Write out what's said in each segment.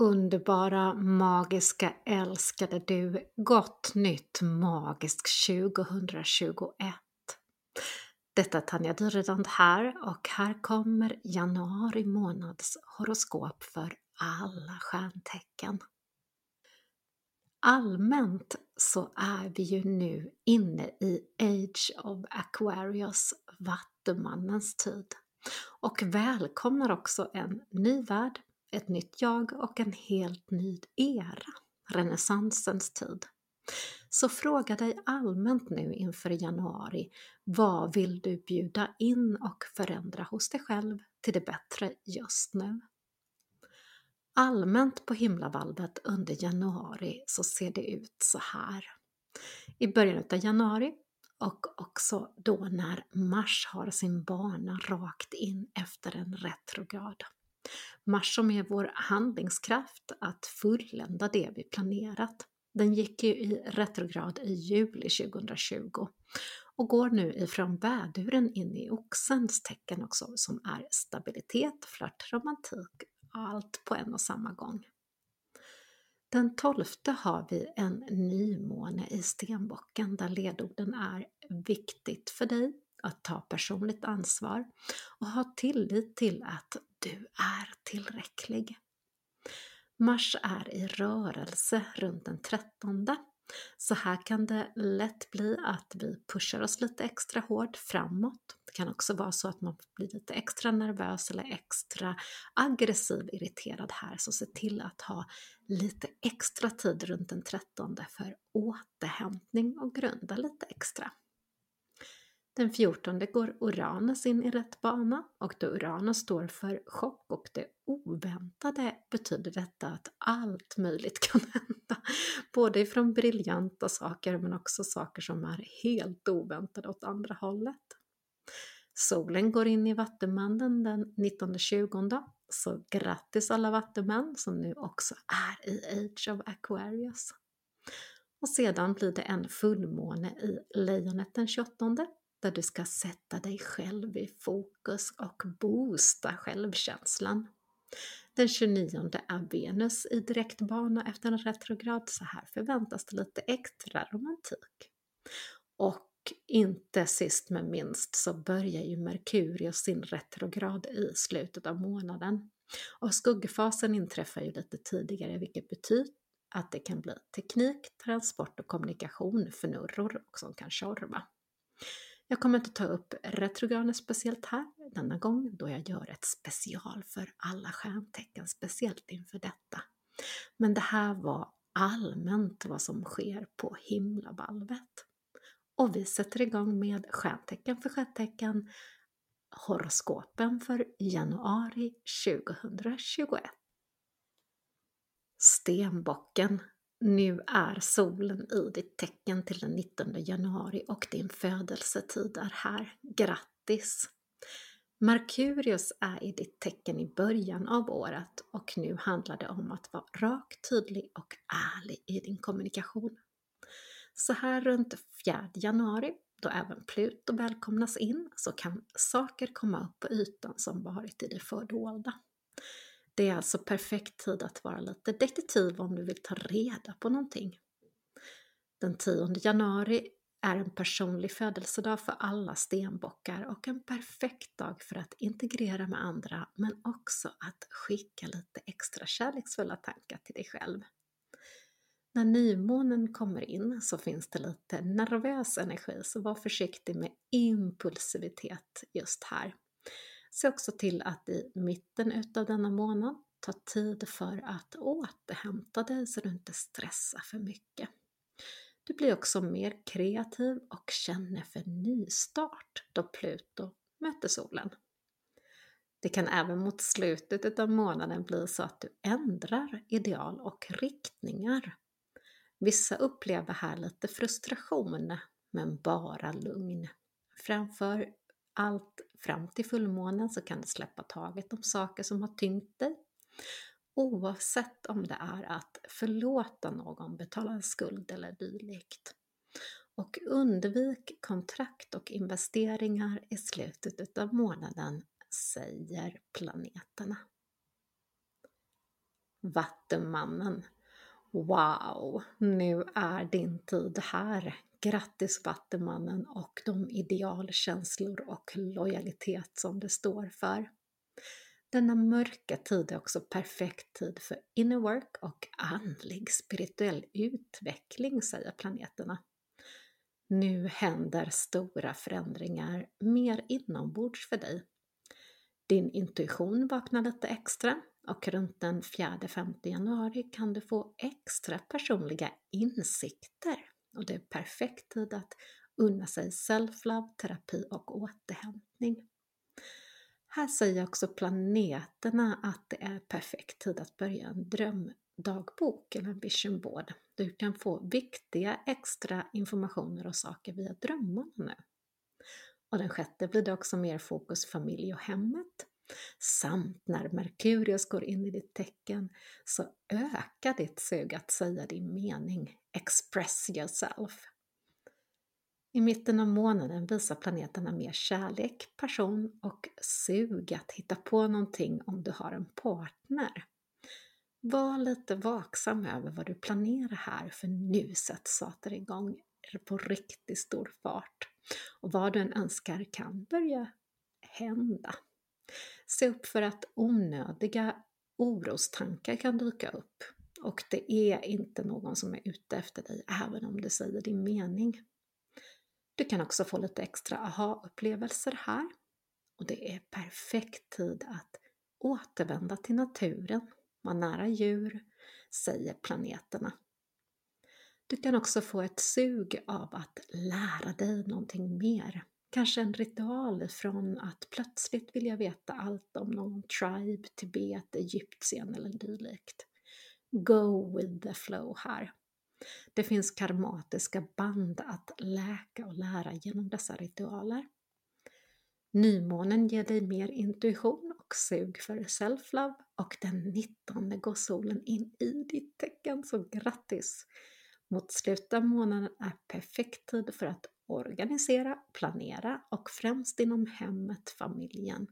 Underbara, magiska, älskade du, gott nytt magiskt 2021. Detta är Tanja Dyredand här och här kommer januari månads horoskop för alla stjärntecken. Allmänt så är vi ju nu inne i Age of Aquarius, Vattumannens tid och välkomnar också en ny värld ett nytt jag och en helt ny era, renässansens tid. Så fråga dig allmänt nu inför januari, vad vill du bjuda in och förändra hos dig själv till det bättre just nu? Allmänt på himlavalvet under januari så ser det ut så här. I början av januari och också då när Mars har sin bana rakt in efter en retrograd. Mars som är vår handlingskraft att fullända det vi planerat. Den gick ju i retrograd i juli 2020 och går nu ifrån väduren in i oxens tecken också som är stabilitet, flört, romantik, allt på en och samma gång. Den 12 har vi en nymåne i stenbocken där ledorden är viktigt för dig att ta personligt ansvar och ha tillit till att du är tillräcklig. Mars är i rörelse runt den 13 så här kan det lätt bli att vi pushar oss lite extra hårt framåt. Det kan också vara så att man blir lite extra nervös eller extra aggressiv, irriterad här, så se till att ha lite extra tid runt den 13 för återhämtning och grunda lite extra. Den 14 går Uranus in i rätt bana och då Uranus står för chock och det oväntade betyder detta att allt möjligt kan hända. Både ifrån briljanta saker men också saker som är helt oväntade åt andra hållet. Solen går in i Vattumannen den 19-20 så grattis alla vattumän som nu också är i Age of Aquarius. Och sedan blir det en fullmåne i Lejonet den 28 där du ska sätta dig själv i fokus och boosta självkänslan. Den 29 är Venus i direktbana efter en retrograd, så här förväntas det lite extra romantik. Och inte sist men minst så börjar ju Merkurius sin retrograd i slutet av månaden. Och skuggfasen inträffar ju lite tidigare vilket betyder att det kan bli teknik, transport och kommunikation fnurror och som kan tjorva. Jag kommer inte ta upp retrograner speciellt här denna gång då jag gör ett special för alla stjärntecken speciellt inför detta. Men det här var allmänt vad som sker på himlavalvet. Och vi sätter igång med stjärntecken för stjärntecken, horoskopen för januari 2021. Stenbocken nu är solen i ditt tecken till den 19 januari och din födelsetid är här. Grattis! Merkurius är i ditt tecken i början av året och nu handlar det om att vara rak, tydlig och ärlig i din kommunikation. Så här runt 4 januari, då även Pluto välkomnas in, så kan saker komma upp på ytan som varit i det fördolda. Det är alltså perfekt tid att vara lite detektiv om du vill ta reda på någonting. Den 10 januari är en personlig födelsedag för alla stenbockar och en perfekt dag för att integrera med andra men också att skicka lite extra kärleksfulla tankar till dig själv. När nymånen kommer in så finns det lite nervös energi så var försiktig med impulsivitet just här. Se också till att i mitten utav denna månad ta tid för att återhämta dig så du inte stressar för mycket. Du blir också mer kreativ och känner för nystart då Pluto möter solen. Det kan även mot slutet av månaden bli så att du ändrar ideal och riktningar. Vissa upplever här lite frustration, men bara lugn. Framför allt fram till fullmånen så kan du släppa taget om saker som har tyngt dig. Oavsett om det är att förlåta någon, betala en skuld eller dylikt. Och undvik kontrakt och investeringar i slutet av månaden, säger planeterna. Vattumannen. Wow, nu är din tid här. Grattis Vattumannen och de idealkänslor och lojalitet som det står för. Denna mörka tid är också perfekt tid för inner work och andlig spirituell utveckling, säger planeterna. Nu händer stora förändringar mer inombords för dig. Din intuition vaknar lite extra och runt den 4-5 januari kan du få extra personliga insikter och det är perfekt tid att unna sig self-love, terapi och återhämtning. Här säger också planeterna att det är perfekt tid att börja en drömdagbok eller en vision board. Du kan få viktiga extra informationer och saker via drömmarna nu. Och den sjätte blir det också mer fokus familj och hemmet. Samt när Merkurius går in i ditt tecken så ökar ditt sug att säga din mening, express yourself. I mitten av månaden visar planeterna mer kärlek, passion och sug att hitta på någonting om du har en partner. Var lite vaksam över vad du planerar här för nu sätts saker igång på riktigt stor fart. Och vad du än önskar kan börja hända. Se upp för att onödiga orostankar kan dyka upp och det är inte någon som är ute efter dig även om du säger din mening. Du kan också få lite extra aha-upplevelser här och det är perfekt tid att återvända till naturen, vara nära djur, säger planeterna. Du kan också få ett sug av att lära dig någonting mer. Kanske en ritual från att plötsligt vilja veta allt om någon tribe, Tibet, Egyptien eller dylikt. Go with the flow här. Det finns karmatiska band att läka och lära genom dessa ritualer. Nymånen ger dig mer intuition och sug för self-love och den 19 går solen in i ditt tecken, så grattis! Mot slutet av månaden är perfekt tid för att organisera, planera och främst inom hemmet, familjen.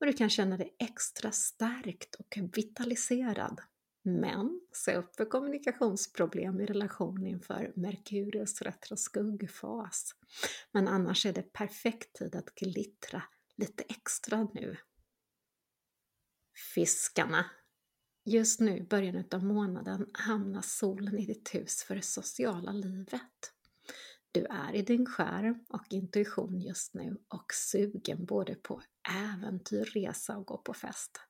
Och du kan känna dig extra stärkt och vitaliserad men se upp för kommunikationsproblem i relation inför Merkurius retroskuggfas. Men annars är det perfekt tid att glittra lite extra nu. Fiskarna. Just nu, i början av månaden, hamnar solen i ditt hus för det sociala livet. Du är i din skärm och intuition just nu och sugen både på äventyr, resa och gå på fest.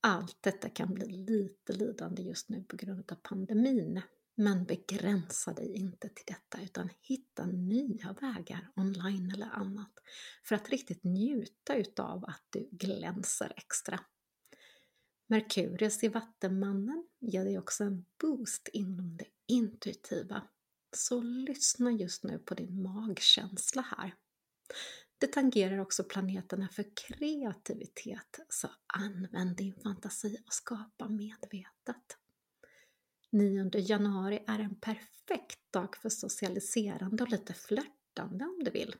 Allt detta kan bli lite lidande just nu på grund av pandemin. Men begränsa dig inte till detta utan hitta nya vägar online eller annat för att riktigt njuta utav att du glänser extra. Merkurius i Vattenmannen ger dig också en boost inom det intuitiva. Så lyssna just nu på din magkänsla här. Det tangerar också planeterna för kreativitet, så använd din fantasi och skapa medvetet. 9 januari är en perfekt dag för socialiserande och lite flörtande om du vill.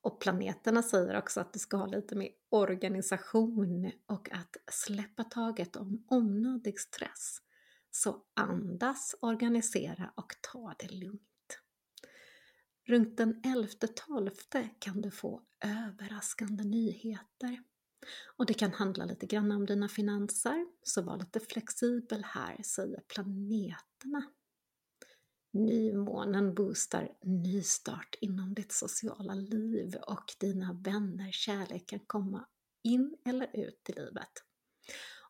Och planeterna säger också att du ska ha lite mer organisation och att släppa taget om onödig stress. Så andas, organisera och ta det lugnt. Runt den 11-12 kan du få överraskande nyheter. Och det kan handla lite grann om dina finanser, så var lite flexibel här, säger planeterna. Nymånen boostar nystart inom ditt sociala liv och dina vänner, kärlek kan komma in eller ut i livet.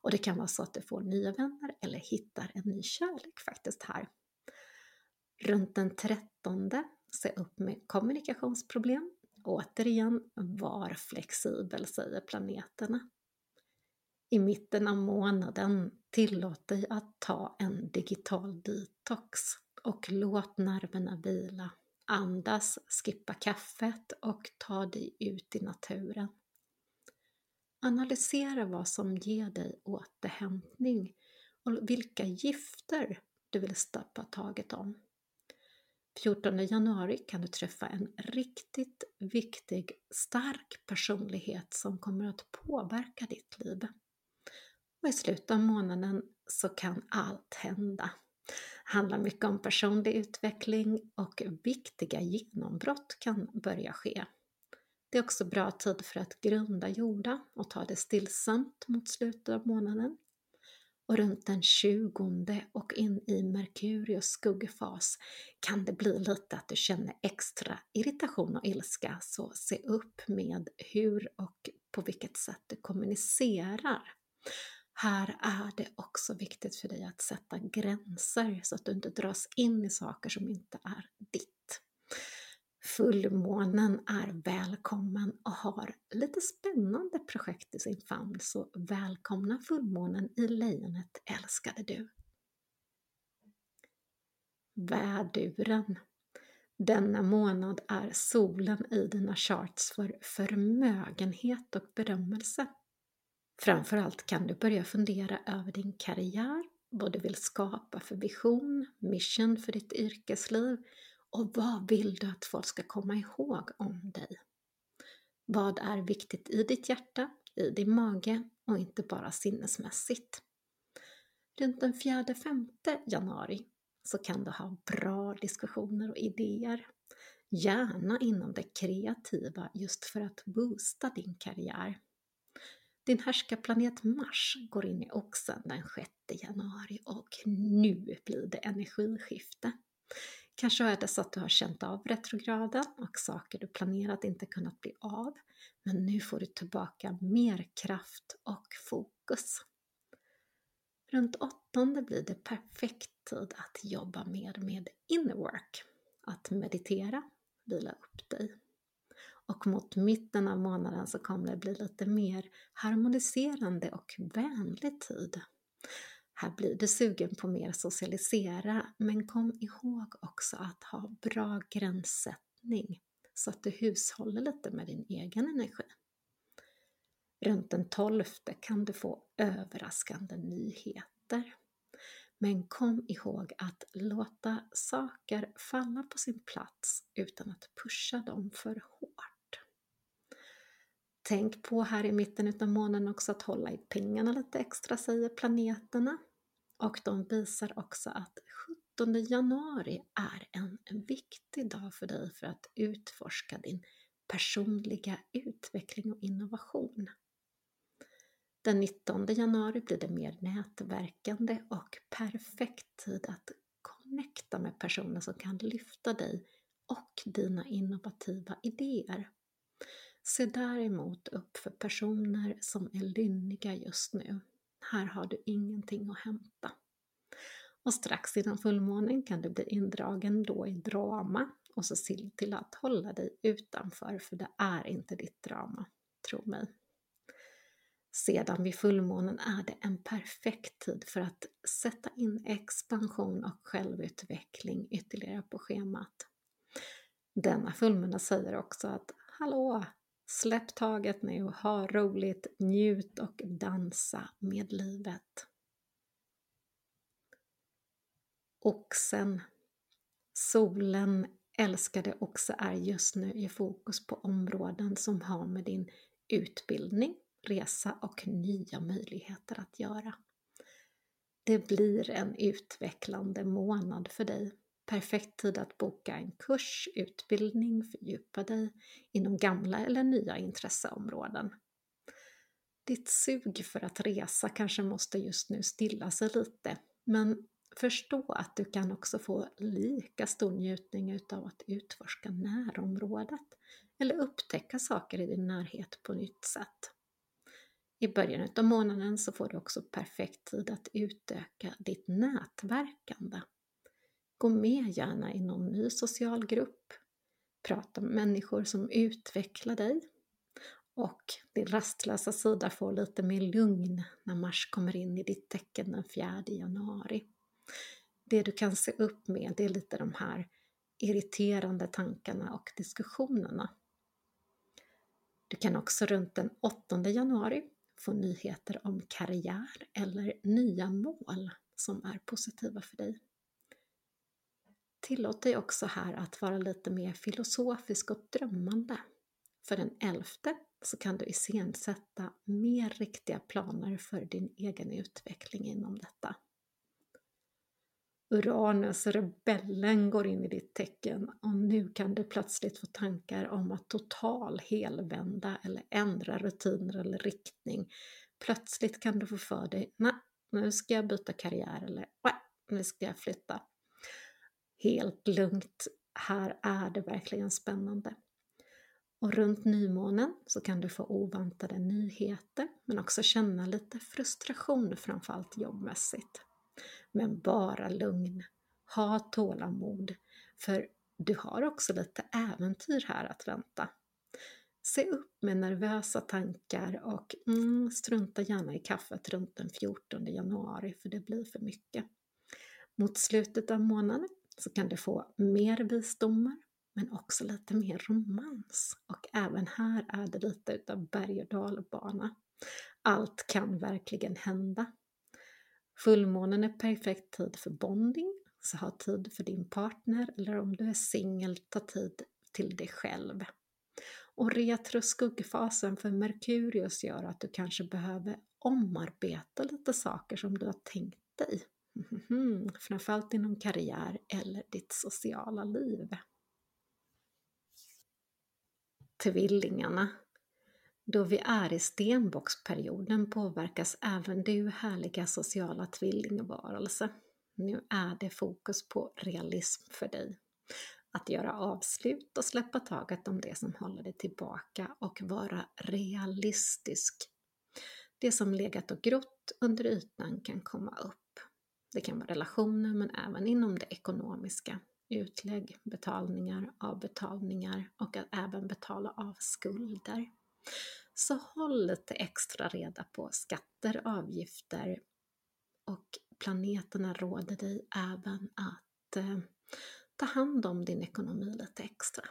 Och det kan vara så att du får nya vänner eller hittar en ny kärlek faktiskt här. Runt den 13 se upp med kommunikationsproblem. Återigen, var flexibel, säger planeterna. I mitten av månaden tillåt dig att ta en digital detox och låt nerverna vila. Andas, skippa kaffet och ta dig ut i naturen. Analysera vad som ger dig återhämtning och vilka gifter du vill stoppa taget om. 14 januari kan du träffa en riktigt viktig, stark personlighet som kommer att påverka ditt liv. Och i slutet av månaden så kan allt hända. Det handlar mycket om personlig utveckling och viktiga genombrott kan börja ske. Det är också bra tid för att grunda jorda och ta det stillsamt mot slutet av månaden. Och runt den 20 och in i Merkurius skuggfas kan det bli lite att du känner extra irritation och ilska, så se upp med hur och på vilket sätt du kommunicerar. Här är det också viktigt för dig att sätta gränser så att du inte dras in i saker som inte är ditt. Fullmånen är välkommen och har lite spännande projekt i sin famn, så välkomna fullmånen i lejonet älskade du! Väduren denna månad är solen i dina charts för förmögenhet och berömmelse. Framförallt kan du börja fundera över din karriär, vad du vill skapa för vision, mission för ditt yrkesliv och vad vill du att folk ska komma ihåg om dig? Vad är viktigt i ditt hjärta, i din mage och inte bara sinnesmässigt? Runt den 4-5 januari så kan du ha bra diskussioner och idéer. Gärna inom det kreativa just för att boosta din karriär. Din härskarplanet Mars går in i Oxen den 6 januari och nu blir det energiskifte. Kanske är det så att du har känt av retrograden och saker du planerat inte kunnat bli av. Men nu får du tillbaka mer kraft och fokus. Runt åttonde blir det perfekt tid att jobba mer med inner work. Att meditera, vila upp dig. Och mot mitten av månaden så kommer det bli lite mer harmoniserande och vänlig tid. Här blir du sugen på mer socialisera, men kom ihåg också att ha bra gränssättning så att du hushåller lite med din egen energi. Runt den 12 kan du få överraskande nyheter. Men kom ihåg att låta saker falla på sin plats utan att pusha dem för hårt. Tänk på här i mitten av månaden också att hålla i pengarna lite extra, säger planeterna. Och de visar också att 17 januari är en viktig dag för dig för att utforska din personliga utveckling och innovation. Den 19 januari blir det mer nätverkande och perfekt tid att connecta med personer som kan lyfta dig och dina innovativa idéer. Se däremot upp för personer som är lynniga just nu. Här har du ingenting att hämta. Och strax innan fullmånen kan du bli indragen då i drama och så se till att hålla dig utanför för det är inte ditt drama, tro mig. Sedan vid fullmånen är det en perfekt tid för att sätta in expansion och självutveckling ytterligare på schemat. Denna fullmåne säger också att Hallå! Släpp taget nu, ha roligt, njut och dansa med livet. Oxen, solen älskade oxe är just nu i fokus på områden som har med din utbildning, resa och nya möjligheter att göra. Det blir en utvecklande månad för dig. Perfekt tid att boka en kurs, utbildning, fördjupa dig inom gamla eller nya intresseområden. Ditt sug för att resa kanske måste just nu stilla sig lite, men förstå att du kan också få lika stor njutning utav att utforska närområdet eller upptäcka saker i din närhet på nytt sätt. I början av månaden så får du också perfekt tid att utöka ditt nätverkande. Gå med gärna i någon ny social grupp, prata med människor som utvecklar dig och din rastlösa sida får lite mer lugn när Mars kommer in i ditt tecken den 4 januari. Det du kan se upp med det är lite de här irriterande tankarna och diskussionerna. Du kan också runt den 8 januari få nyheter om karriär eller nya mål som är positiva för dig. Tillåt dig också här att vara lite mer filosofisk och drömmande. För den 11 så kan du iscensätta mer riktiga planer för din egen utveckling inom detta. Uranus, rebellen, går in i ditt tecken och nu kan du plötsligt få tankar om att total helvända eller ändra rutiner eller riktning. Plötsligt kan du få för dig, nej, nu ska jag byta karriär eller nej, nu ska jag flytta. Helt lugnt, här är det verkligen spännande. Och runt nymånen så kan du få oväntade nyheter men också känna lite frustration framförallt jobbmässigt. Men bara lugn. Ha tålamod. För du har också lite äventyr här att vänta. Se upp med nervösa tankar och mm, strunta gärna i kaffet runt den 14 januari för det blir för mycket. Mot slutet av månaden så kan du få mer visdomar men också lite mer romans. Och även här är det lite utav berg och dalbana. Allt kan verkligen hända. Fullmånen är perfekt tid för bonding, så ha tid för din partner eller om du är singel, ta tid till dig själv. Och retro skuggfasen för Merkurius gör att du kanske behöver omarbeta lite saker som du har tänkt dig. Mm, framförallt inom karriär eller ditt sociala liv. Tvillingarna då vi är i stenbocksperioden påverkas även du härliga sociala tvillingvarelse. Nu är det fokus på realism för dig. Att göra avslut och släppa taget om det som håller dig tillbaka och vara realistisk. Det som legat och grott under ytan kan komma upp. Det kan vara relationer men även inom det ekonomiska. Utlägg, betalningar, avbetalningar och att även betala av skulder. Så håll lite extra reda på skatter, avgifter och planeterna råder dig även att eh, ta hand om din ekonomi lite extra.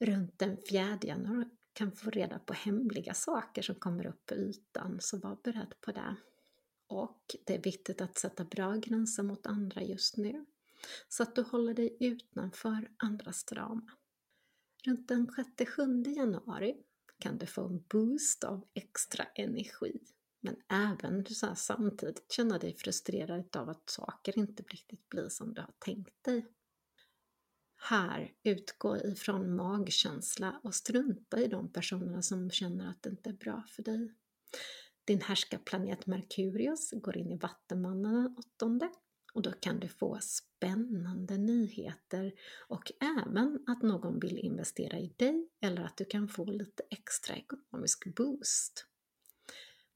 Runt den 4 januari kan få reda på hemliga saker som kommer upp på ytan, så var beredd på det. Och det är viktigt att sätta bra gränser mot andra just nu, så att du håller dig utanför andras drama. Runt den 6-7 januari kan du få en boost av extra energi. Men även så samtidigt känna dig frustrerad av att saker inte riktigt blir som du har tänkt dig. Här, utgå ifrån magkänsla och strunta i de personerna som känner att det inte är bra för dig. Din härskarplanet Merkurius går in i Vattenmannen den åttonde och då kan du få spännande nyheter och även att någon vill investera i dig eller att du kan få lite extra ekonomisk boost.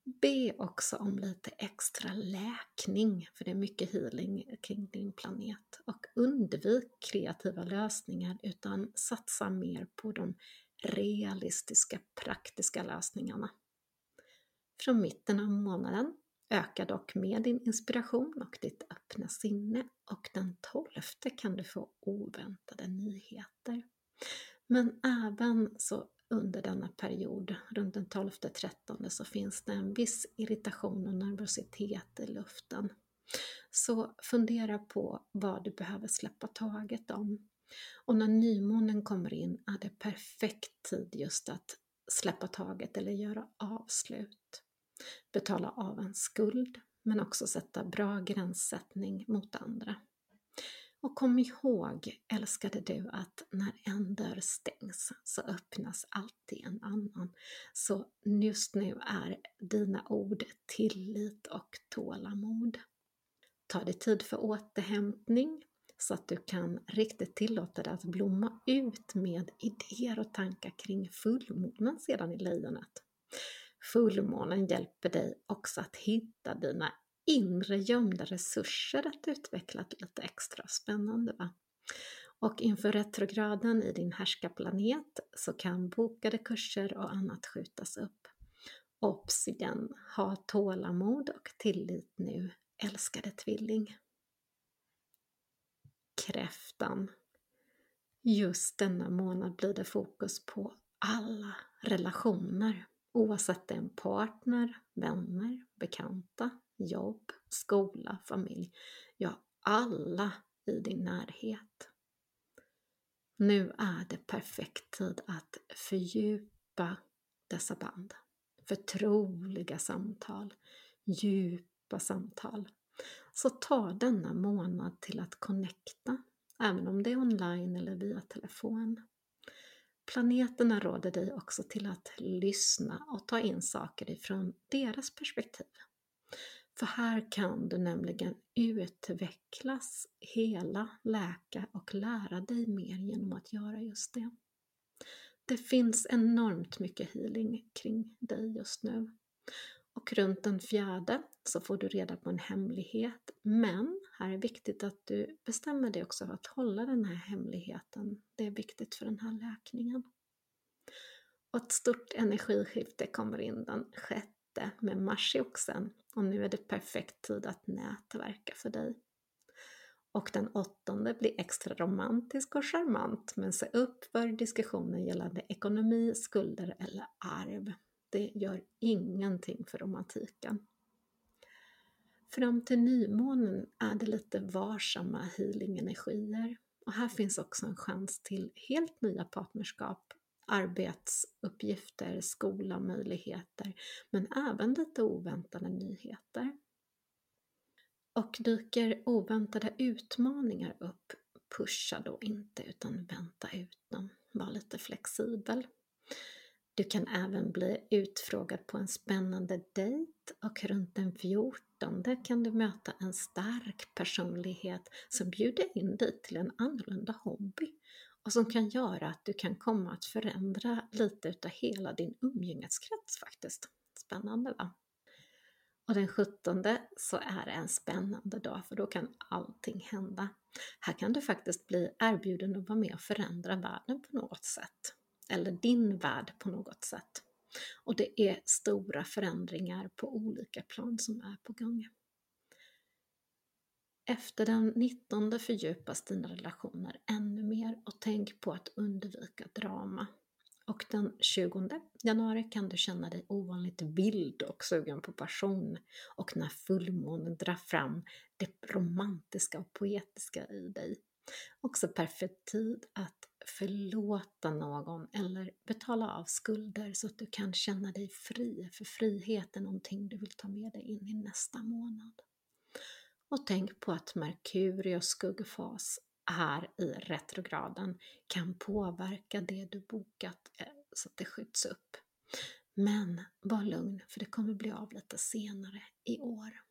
Be också om lite extra läkning, för det är mycket healing kring din planet. Och undvik kreativa lösningar utan satsa mer på de realistiska, praktiska lösningarna. Från mitten av månaden Öka dock med din inspiration och ditt öppna sinne och den 12 kan du få oväntade nyheter. Men även så under denna period, runt den 12-13, så finns det en viss irritation och nervositet i luften. Så fundera på vad du behöver släppa taget om. Och när nymånen kommer in är det perfekt tid just att släppa taget eller göra avslut betala av en skuld, men också sätta bra gränssättning mot andra. Och kom ihåg, älskade du, att när en dörr stängs så öppnas alltid en annan. Så just nu är dina ord tillit och tålamod. Ta dig tid för återhämtning så att du kan riktigt tillåta dig att blomma ut med idéer och tankar kring fullmånen sedan i lejonet. Fullmånen hjälper dig också att hitta dina inre gömda resurser att utveckla lite extra spännande. Va? Och inför retrograden i din härskarplanet så kan bokade kurser och annat skjutas upp. Obs igen, ha tålamod och tillit nu, älskade tvilling. Kräftan. Just denna månad blir det fokus på alla relationer Oavsett det är en partner, vänner, bekanta, jobb, skola, familj, ja alla i din närhet. Nu är det perfekt tid att fördjupa dessa band. Förtroliga samtal, djupa samtal. Så ta denna månad till att connecta, även om det är online eller via telefon. Planeterna råder dig också till att lyssna och ta in saker ifrån deras perspektiv. För här kan du nämligen utvecklas, hela, läka och lära dig mer genom att göra just det. Det finns enormt mycket healing kring dig just nu. Och runt den fjärde så får du reda på en hemlighet. Men här är viktigt att du bestämmer dig också för att hålla den här hemligheten. Det är viktigt för den här läkningen. Och ett stort energiskifte kommer in den sjätte med Mars i oxen och nu är det perfekt tid att nätverka för dig. Och den åttonde blir extra romantisk och charmant men se upp för diskussioner gällande ekonomi, skulder eller arv. Det gör ingenting för romantiken. Fram till nymånen är det lite varsamma healing-energier och här finns också en chans till helt nya partnerskap, arbetsuppgifter, skola, möjligheter men även lite oväntade nyheter. Och dyker oväntade utmaningar upp, pusha då inte utan vänta ut dem. Var lite flexibel. Du kan även bli utfrågad på en spännande dejt och runt den 14 kan du möta en stark personlighet som bjuder in dig till en annorlunda hobby och som kan göra att du kan komma att förändra lite utav hela din umgängeskrets faktiskt. Spännande va? Och den 17 så är det en spännande dag för då kan allting hända. Här kan du faktiskt bli erbjuden att vara med och förändra världen på något sätt. Eller din värld på något sätt. Och det är stora förändringar på olika plan som är på gång. Efter den 19 fördjupas dina relationer ännu mer och tänk på att undvika drama. Och den 20 januari kan du känna dig ovanligt vild och sugen på passion och när fullmånen drar fram det romantiska och poetiska i dig. Också perfekt tid att förlåta någon eller betala av skulder så att du kan känna dig fri, för frihet är någonting du vill ta med dig in i nästa månad. Och tänk på att Merkurius skuggfas här i retrograden kan påverka det du bokat eh, så att det skjuts upp. Men var lugn för det kommer bli av lite senare i år.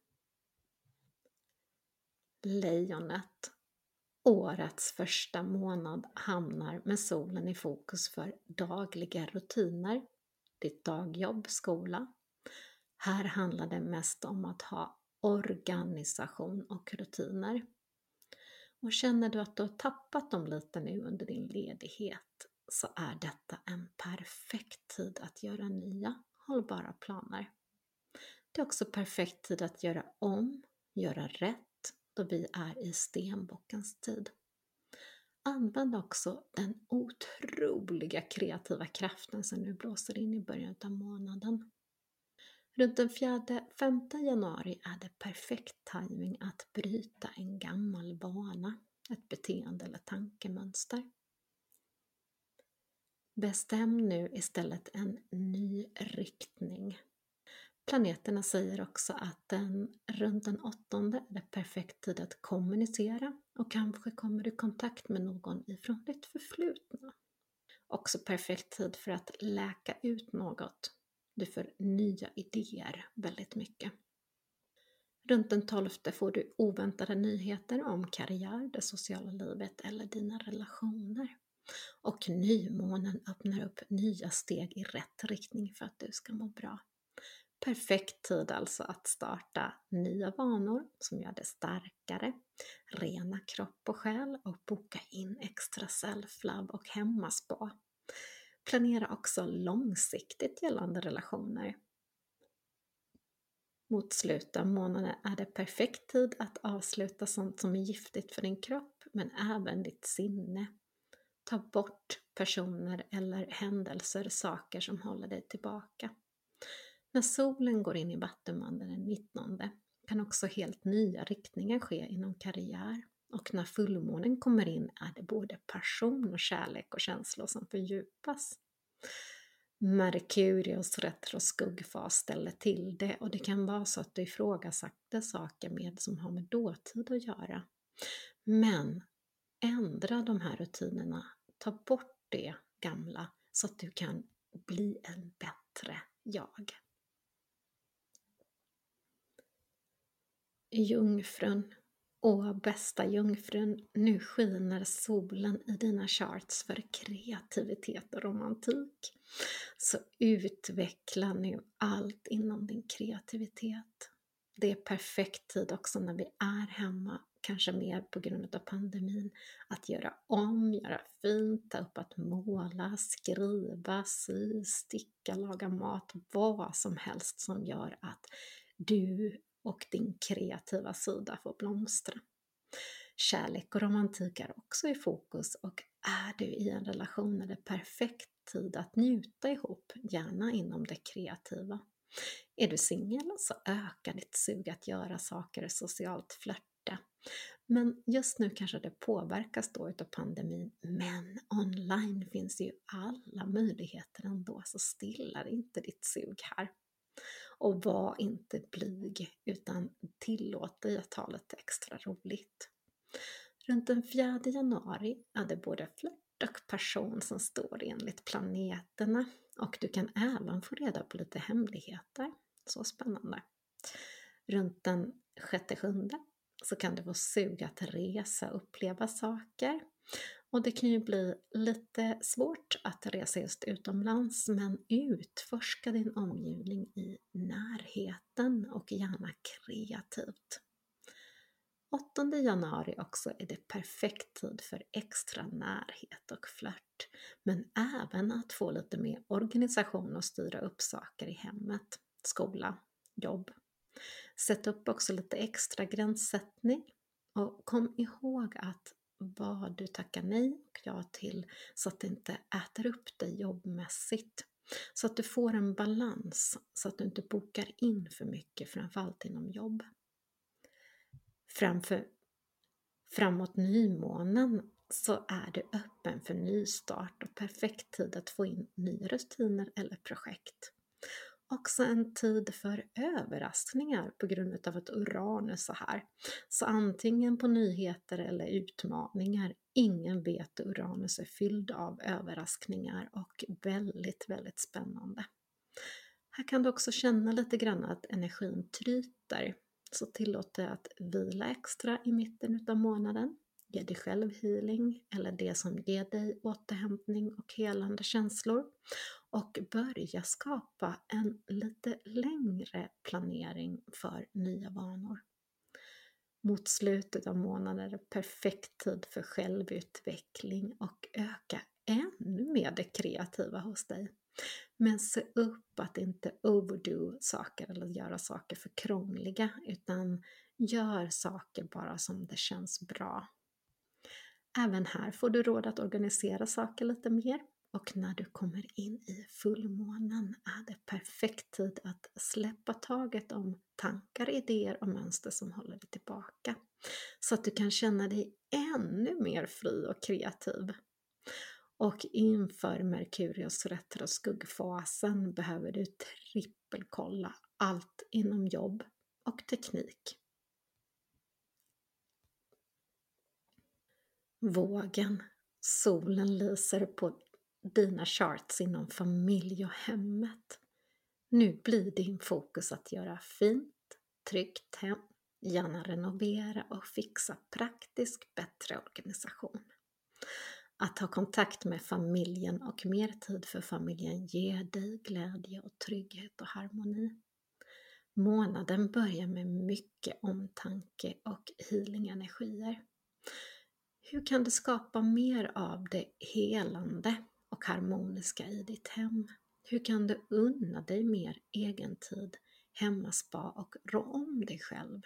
Lejonet. Årets första månad hamnar med solen i fokus för dagliga rutiner, ditt dagjobb, skola. Här handlar det mest om att ha organisation och rutiner. Och känner du att du har tappat dem lite nu under din ledighet så är detta en perfekt tid att göra nya hållbara planer. Det är också perfekt tid att göra om, göra rätt då vi är i stenbockens tid. Använd också den otroliga kreativa kraften som nu blåser in i början av månaden. Runt den 4-5 januari är det perfekt timing att bryta en gammal vana, ett beteende eller tankemönster. Bestäm nu istället en ny riktning. Planeterna säger också att den, runt den åttonde är det perfekt tid att kommunicera och kanske kommer du i kontakt med någon ifrån ditt förflutna. Också perfekt tid för att läka ut något du får nya idéer väldigt mycket. Runt den 12 får du oväntade nyheter om karriär, det sociala livet eller dina relationer. Och nymånen öppnar upp nya steg i rätt riktning för att du ska må bra. Perfekt tid alltså att starta nya vanor som gör dig starkare, rena kropp och själ och boka in extra self-love och hemmaspa. Planera också långsiktigt gällande relationer. Mot slutet av månaden är det perfekt tid att avsluta sånt som är giftigt för din kropp, men även ditt sinne. Ta bort personer eller händelser, saker som håller dig tillbaka. När solen går in i Vattumannen den 19 kan också helt nya riktningar ske inom karriär, och när fullmånen kommer in är det både passion och kärlek och känslor som fördjupas. Merkurius retroskuggfas ställer till det och det kan vara så att du ifrågasatte saker med som har med dåtid att göra. Men ändra de här rutinerna, ta bort det gamla så att du kan bli en bättre jag. Jungfrun Åh, bästa jungfrun, nu skiner solen i dina charts för kreativitet och romantik. Så utveckla nu allt inom din kreativitet. Det är perfekt tid också när vi är hemma, kanske mer på grund av pandemin, att göra om, göra fint, ta upp att måla, skriva, sy, sticka, laga mat, vad som helst som gör att du och din kreativa sida får blomstra. Kärlek och romantik är också i fokus och är du i en relation är det perfekt tid att njuta ihop, gärna inom det kreativa. Är du singel så ökar ditt sug att göra saker socialt flörta. Men just nu kanske det påverkas då utav pandemin, men online finns ju alla möjligheter ändå, så stillar inte ditt sug här. Och var inte blyg, utan tillåt dig att ha lite extra roligt. Runt den 4 januari är det både flört och passion som står enligt planeterna och du kan även få reda på lite hemligheter. Så spännande! Runt den 6-7 så kan du få suga att resa och uppleva saker. Och det kan ju bli lite svårt att resa just utomlands men utforska din omgivning i närheten och gärna kreativt. 8 januari också är det perfekt tid för extra närhet och flört, men även att få lite mer organisation och styra upp saker i hemmet, skola, jobb. Sätt upp också lite extra gränssättning och kom ihåg att vad du tackar nej och ja till så att det inte äter upp dig jobbmässigt. Så att du får en balans, så att du inte bokar in för mycket, framförallt inom jobb. Framför, framåt nymånen så är du öppen för nystart och perfekt tid att få in nya rutiner eller projekt också en tid för överraskningar på grund av att Uranus är här. Så antingen på nyheter eller utmaningar. Ingen vet Uranus är fylld av överraskningar och väldigt, väldigt spännande. Här kan du också känna lite grann att energin tryter. Så tillåt dig att vila extra i mitten av månaden. Ge dig själv healing eller det som ger dig återhämtning och helande känslor och börja skapa en lite längre planering för nya vanor. Mot slutet av månaden är det perfekt tid för självutveckling och öka ännu mer det kreativa hos dig. Men se upp att inte overdo saker eller göra saker för krångliga utan gör saker bara som det känns bra. Även här får du råd att organisera saker lite mer och när du kommer in i fullmånen är det perfekt tid att släppa taget om tankar, idéer och mönster som håller dig tillbaka. Så att du kan känna dig ännu mer fri och kreativ. Och inför Merkurius retroskuggfasen behöver du trippelkolla allt inom jobb och teknik. Vågen. Solen lyser på dina charts inom familj och hemmet. Nu blir din fokus att göra fint, tryggt hem, gärna renovera och fixa praktisk bättre organisation. Att ha kontakt med familjen och mer tid för familjen ger dig glädje och trygghet och harmoni. Månaden börjar med mycket omtanke och healing-energier. Hur kan du skapa mer av det helande och harmoniska i ditt hem? Hur kan du unna dig mer egentid, hemmaspa och rå om dig själv?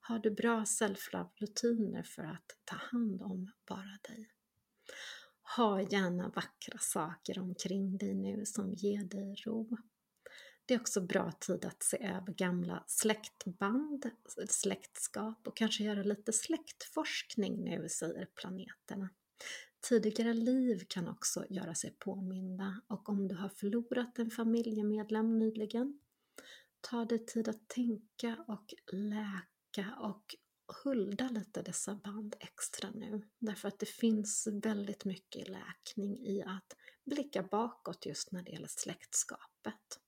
Har du bra self-love-rutiner för att ta hand om bara dig? Ha gärna vackra saker omkring dig nu som ger dig ro. Det är också bra tid att se över gamla släktband, släktskap och kanske göra lite släktforskning nu, säger planeterna. Tidigare liv kan också göra sig påminda och om du har förlorat en familjemedlem nyligen, ta dig tid att tänka och läka och hulda lite dessa band extra nu. Därför att det finns väldigt mycket läkning i att blicka bakåt just när det gäller släktskapet.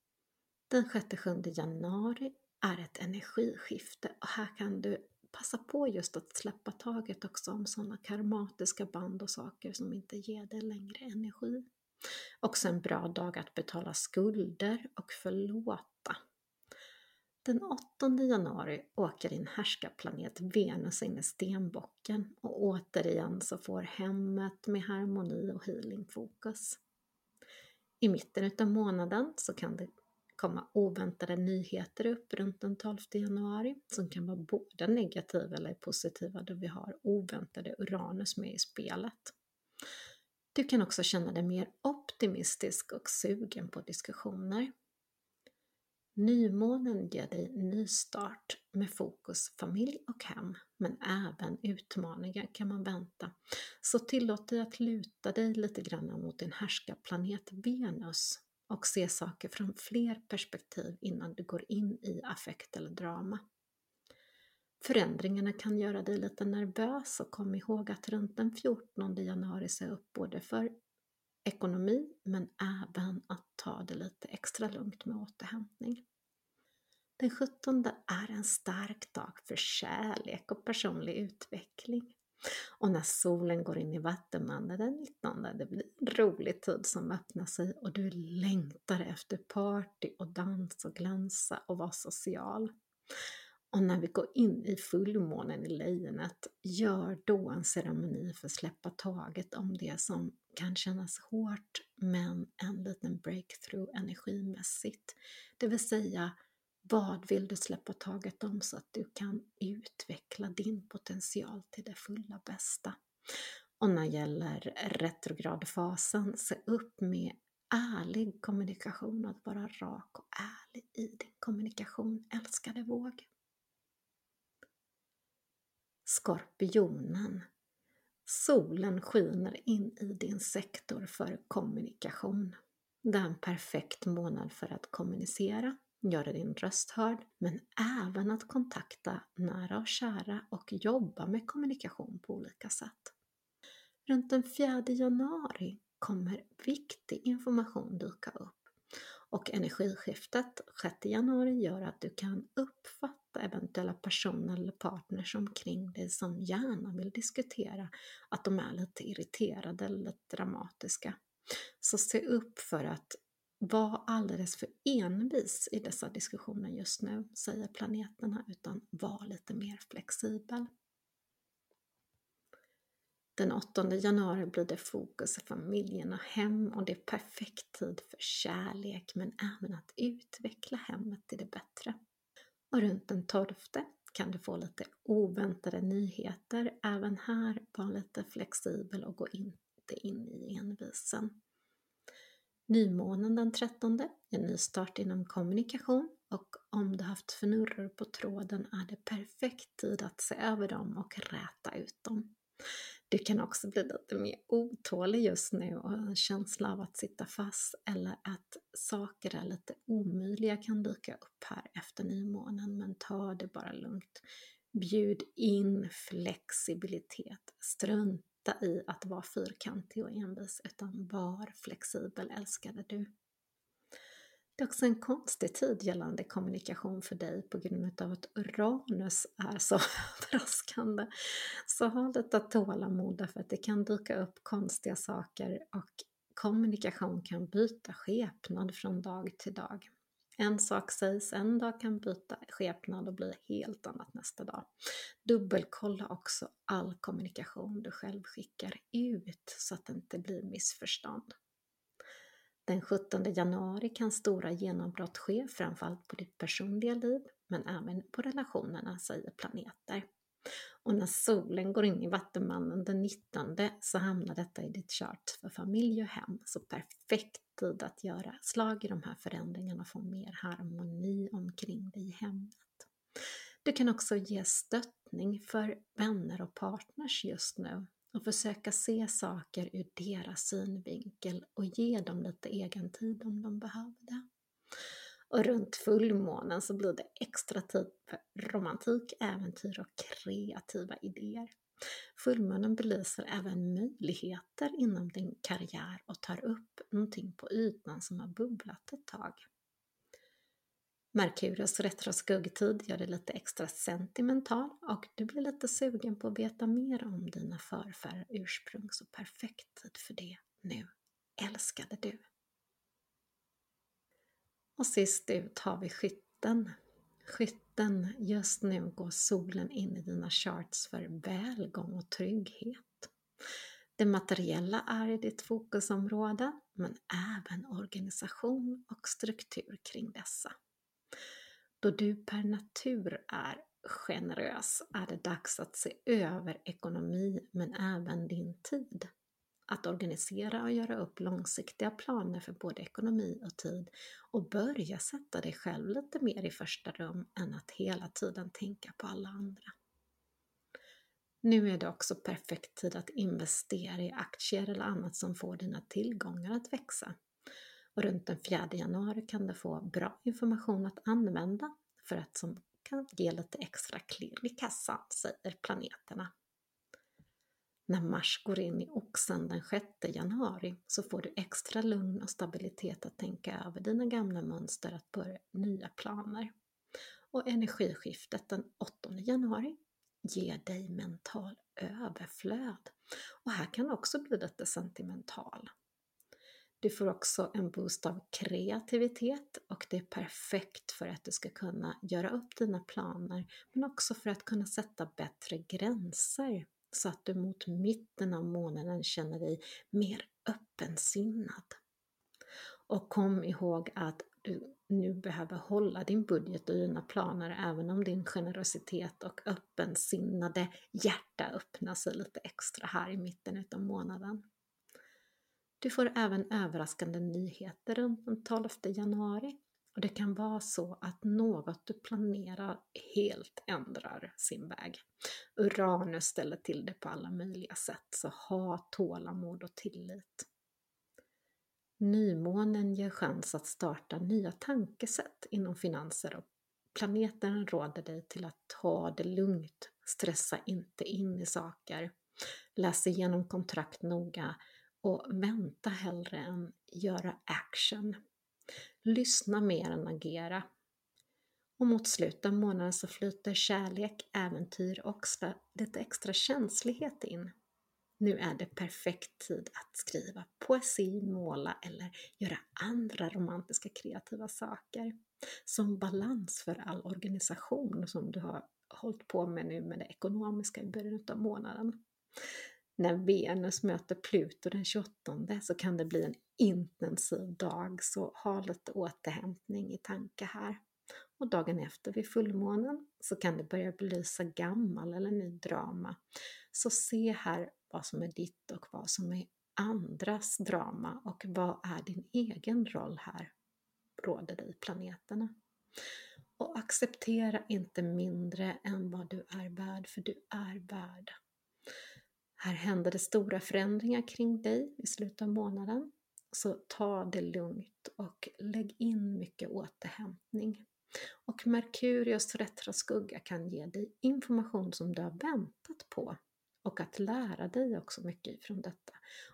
Den 6-7 januari är ett energiskifte och här kan du passa på just att släppa taget också om sådana karmatiska band och saker som inte ger dig längre energi. Också en bra dag att betala skulder och förlåta. Den 8 januari åker din härskarplanet Venus in i stenbocken och återigen så får hemmet med harmoni och healing fokus. I mitten av månaden så kan det komma oväntade nyheter upp runt den 12 januari som kan vara både negativa eller positiva då vi har oväntade Uranus med i spelet. Du kan också känna dig mer optimistisk och sugen på diskussioner. Nymånen ger dig nystart med fokus familj och hem, men även utmaningar kan man vänta. Så tillåt dig att luta dig lite grann mot din härskarplanet Venus och se saker från fler perspektiv innan du går in i affekt eller drama. Förändringarna kan göra dig lite nervös och kom ihåg att runt den 14 januari se upp både för ekonomi men även att ta det lite extra lugnt med återhämtning. Den 17 är en stark dag för kärlek och personlig utveckling. Och när solen går in i Vattumannen den 19, det blir en rolig tid som öppnar sig och du längtar efter party och dans och glänsa och vara social. Och när vi går in i fullmånen i lejonet, gör då en ceremoni för att släppa taget om det som kan kännas hårt, men en liten breakthrough energimässigt. Det vill säga, vad vill du släppa taget om så att du kan utveckla din potential till det fulla bästa? Och när det gäller retrogradfasen, se upp med ärlig kommunikation, att vara rak och ärlig i din kommunikation, älskade våg. Skorpionen. Solen skiner in i din sektor för kommunikation. Det är en perfekt månad för att kommunicera, göra din röst hörd, men även att kontakta nära och kära och jobba med kommunikation på olika sätt. Runt den 4 januari kommer viktig information dyka upp och energiskiftet 6 januari gör att du kan uppfatta eventuella personer eller partners omkring dig som gärna vill diskutera att de är lite irriterade eller lite dramatiska. Så se upp för att var alldeles för envis i dessa diskussioner just nu, säger planeterna, utan var lite mer flexibel. Den 8 januari blir det fokus i familjen och hem och det är perfekt tid för kärlek men även att utveckla hemmet till det bättre. Och runt den 12 kan du få lite oväntade nyheter. Även här, var lite flexibel och gå inte in i envisen. Nymånen den 13, en ny start inom kommunikation och om du haft fnurror på tråden är det perfekt tid att se över dem och räta ut dem. Du kan också bli lite mer otålig just nu och en känsla av att sitta fast eller att saker är lite omöjliga kan dyka upp här efter nymånen men ta det bara lugnt. Bjud in flexibilitet. Strunt strunta i att vara fyrkantig och envis utan var flexibel älskade du. Det är också en konstig tid gällande kommunikation för dig på grund av att Uranus är så överraskande. Så ha lite tålamod för att det kan dyka upp konstiga saker och kommunikation kan byta skepnad från dag till dag. En sak sägs en dag kan byta skepnad och bli helt annat nästa dag. Dubbelkolla också all kommunikation du själv skickar ut så att det inte blir missförstånd. Den 17 januari kan stora genombrott ske, framförallt på ditt personliga liv, men även på relationerna, säger planeter. Och när solen går in i Vattumannen den 19 så hamnar detta i ditt chart för familj och hem, så perfekt tid att göra slag i de här förändringarna och få mer harmoni omkring dig i hemmet. Du kan också ge stöttning för vänner och partners just nu och försöka se saker ur deras synvinkel och ge dem lite egen tid om de behöver det. Och runt fullmånen så blir det extra tid för romantik, äventyr och kreativa idéer. Fullmånen belyser även möjligheter inom din karriär och tar upp någonting på ytan som har bubblat ett tag. Merkurius retroskuggtid gör dig lite extra sentimental och du blir lite sugen på att veta mer om dina förfäder ursprung, så perfekt tid för det nu, älskade du! Och sist ut har vi skytten. Skytten, just nu går solen in i dina charts för välgång och trygghet. Det materiella är i ditt fokusområde, men även organisation och struktur kring dessa. Då du per natur är generös är det dags att se över ekonomi men även din tid. Att organisera och göra upp långsiktiga planer för både ekonomi och tid och börja sätta dig själv lite mer i första rum än att hela tiden tänka på alla andra. Nu är det också perfekt tid att investera i aktier eller annat som får dina tillgångar att växa. Och runt den 4 januari kan du få bra information att använda för att som kan ge lite extra klirr i kassan, säger planeterna. När Mars går in i Oxen den 6 januari så får du extra lugn och stabilitet att tänka över dina gamla mönster att börja nya planer. Och energiskiftet den 8 januari ger dig mental överflöd. Och här kan också bli lite sentimental. Du får också en boost av kreativitet och det är perfekt för att du ska kunna göra upp dina planer men också för att kunna sätta bättre gränser så att du mot mitten av månaden känner dig mer öppensinnad. Och kom ihåg att du nu behöver hålla din budget och dina planer även om din generositet och öppensinnade hjärta öppnar sig lite extra här i mitten av månaden. Du får även överraskande nyheter runt den 12 januari och det kan vara så att något du planerar helt ändrar sin väg. Uranus ställer till det på alla möjliga sätt, så ha tålamod och tillit. Nymånen ger chans att starta nya tankesätt inom finanser och planeten råder dig till att ta det lugnt, stressa inte in i saker, läs igenom kontrakt noga och vänta hellre än göra action. Lyssna mer än agera. Och mot slutet av månaden så flyter kärlek, äventyr och lite extra känslighet in. Nu är det perfekt tid att skriva poesi, måla eller göra andra romantiska kreativa saker. Som balans för all organisation som du har hållit på med nu med det ekonomiska i början av månaden när Venus möter Pluto den 28 så kan det bli en intensiv dag, så ha lite återhämtning i tanke här. Och dagen efter vid fullmånen så kan det börja belysa gammal eller ny drama. Så se här vad som är ditt och vad som är andras drama och vad är din egen roll här, råder dig planeterna. Och acceptera inte mindre än vad du är värd, för du är värd. Här händer det stora förändringar kring dig i slutet av månaden. Så ta det lugnt och lägg in mycket återhämtning. Och Merkurius retroskugga kan ge dig information som du har väntat på och att lära dig också mycket ifrån detta.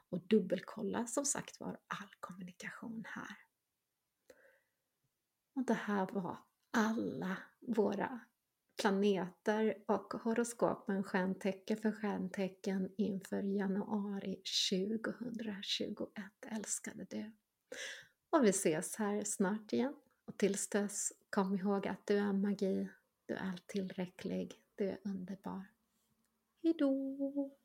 Och dubbelkolla som sagt var all kommunikation här. Och det här var alla våra planeter och horoskopen stjärntecken för stjärntecken inför januari 2021, älskade du. Och vi ses här snart igen. Och tills dess, kom ihåg att du är magi, du är tillräcklig, du är underbar. Hejdå!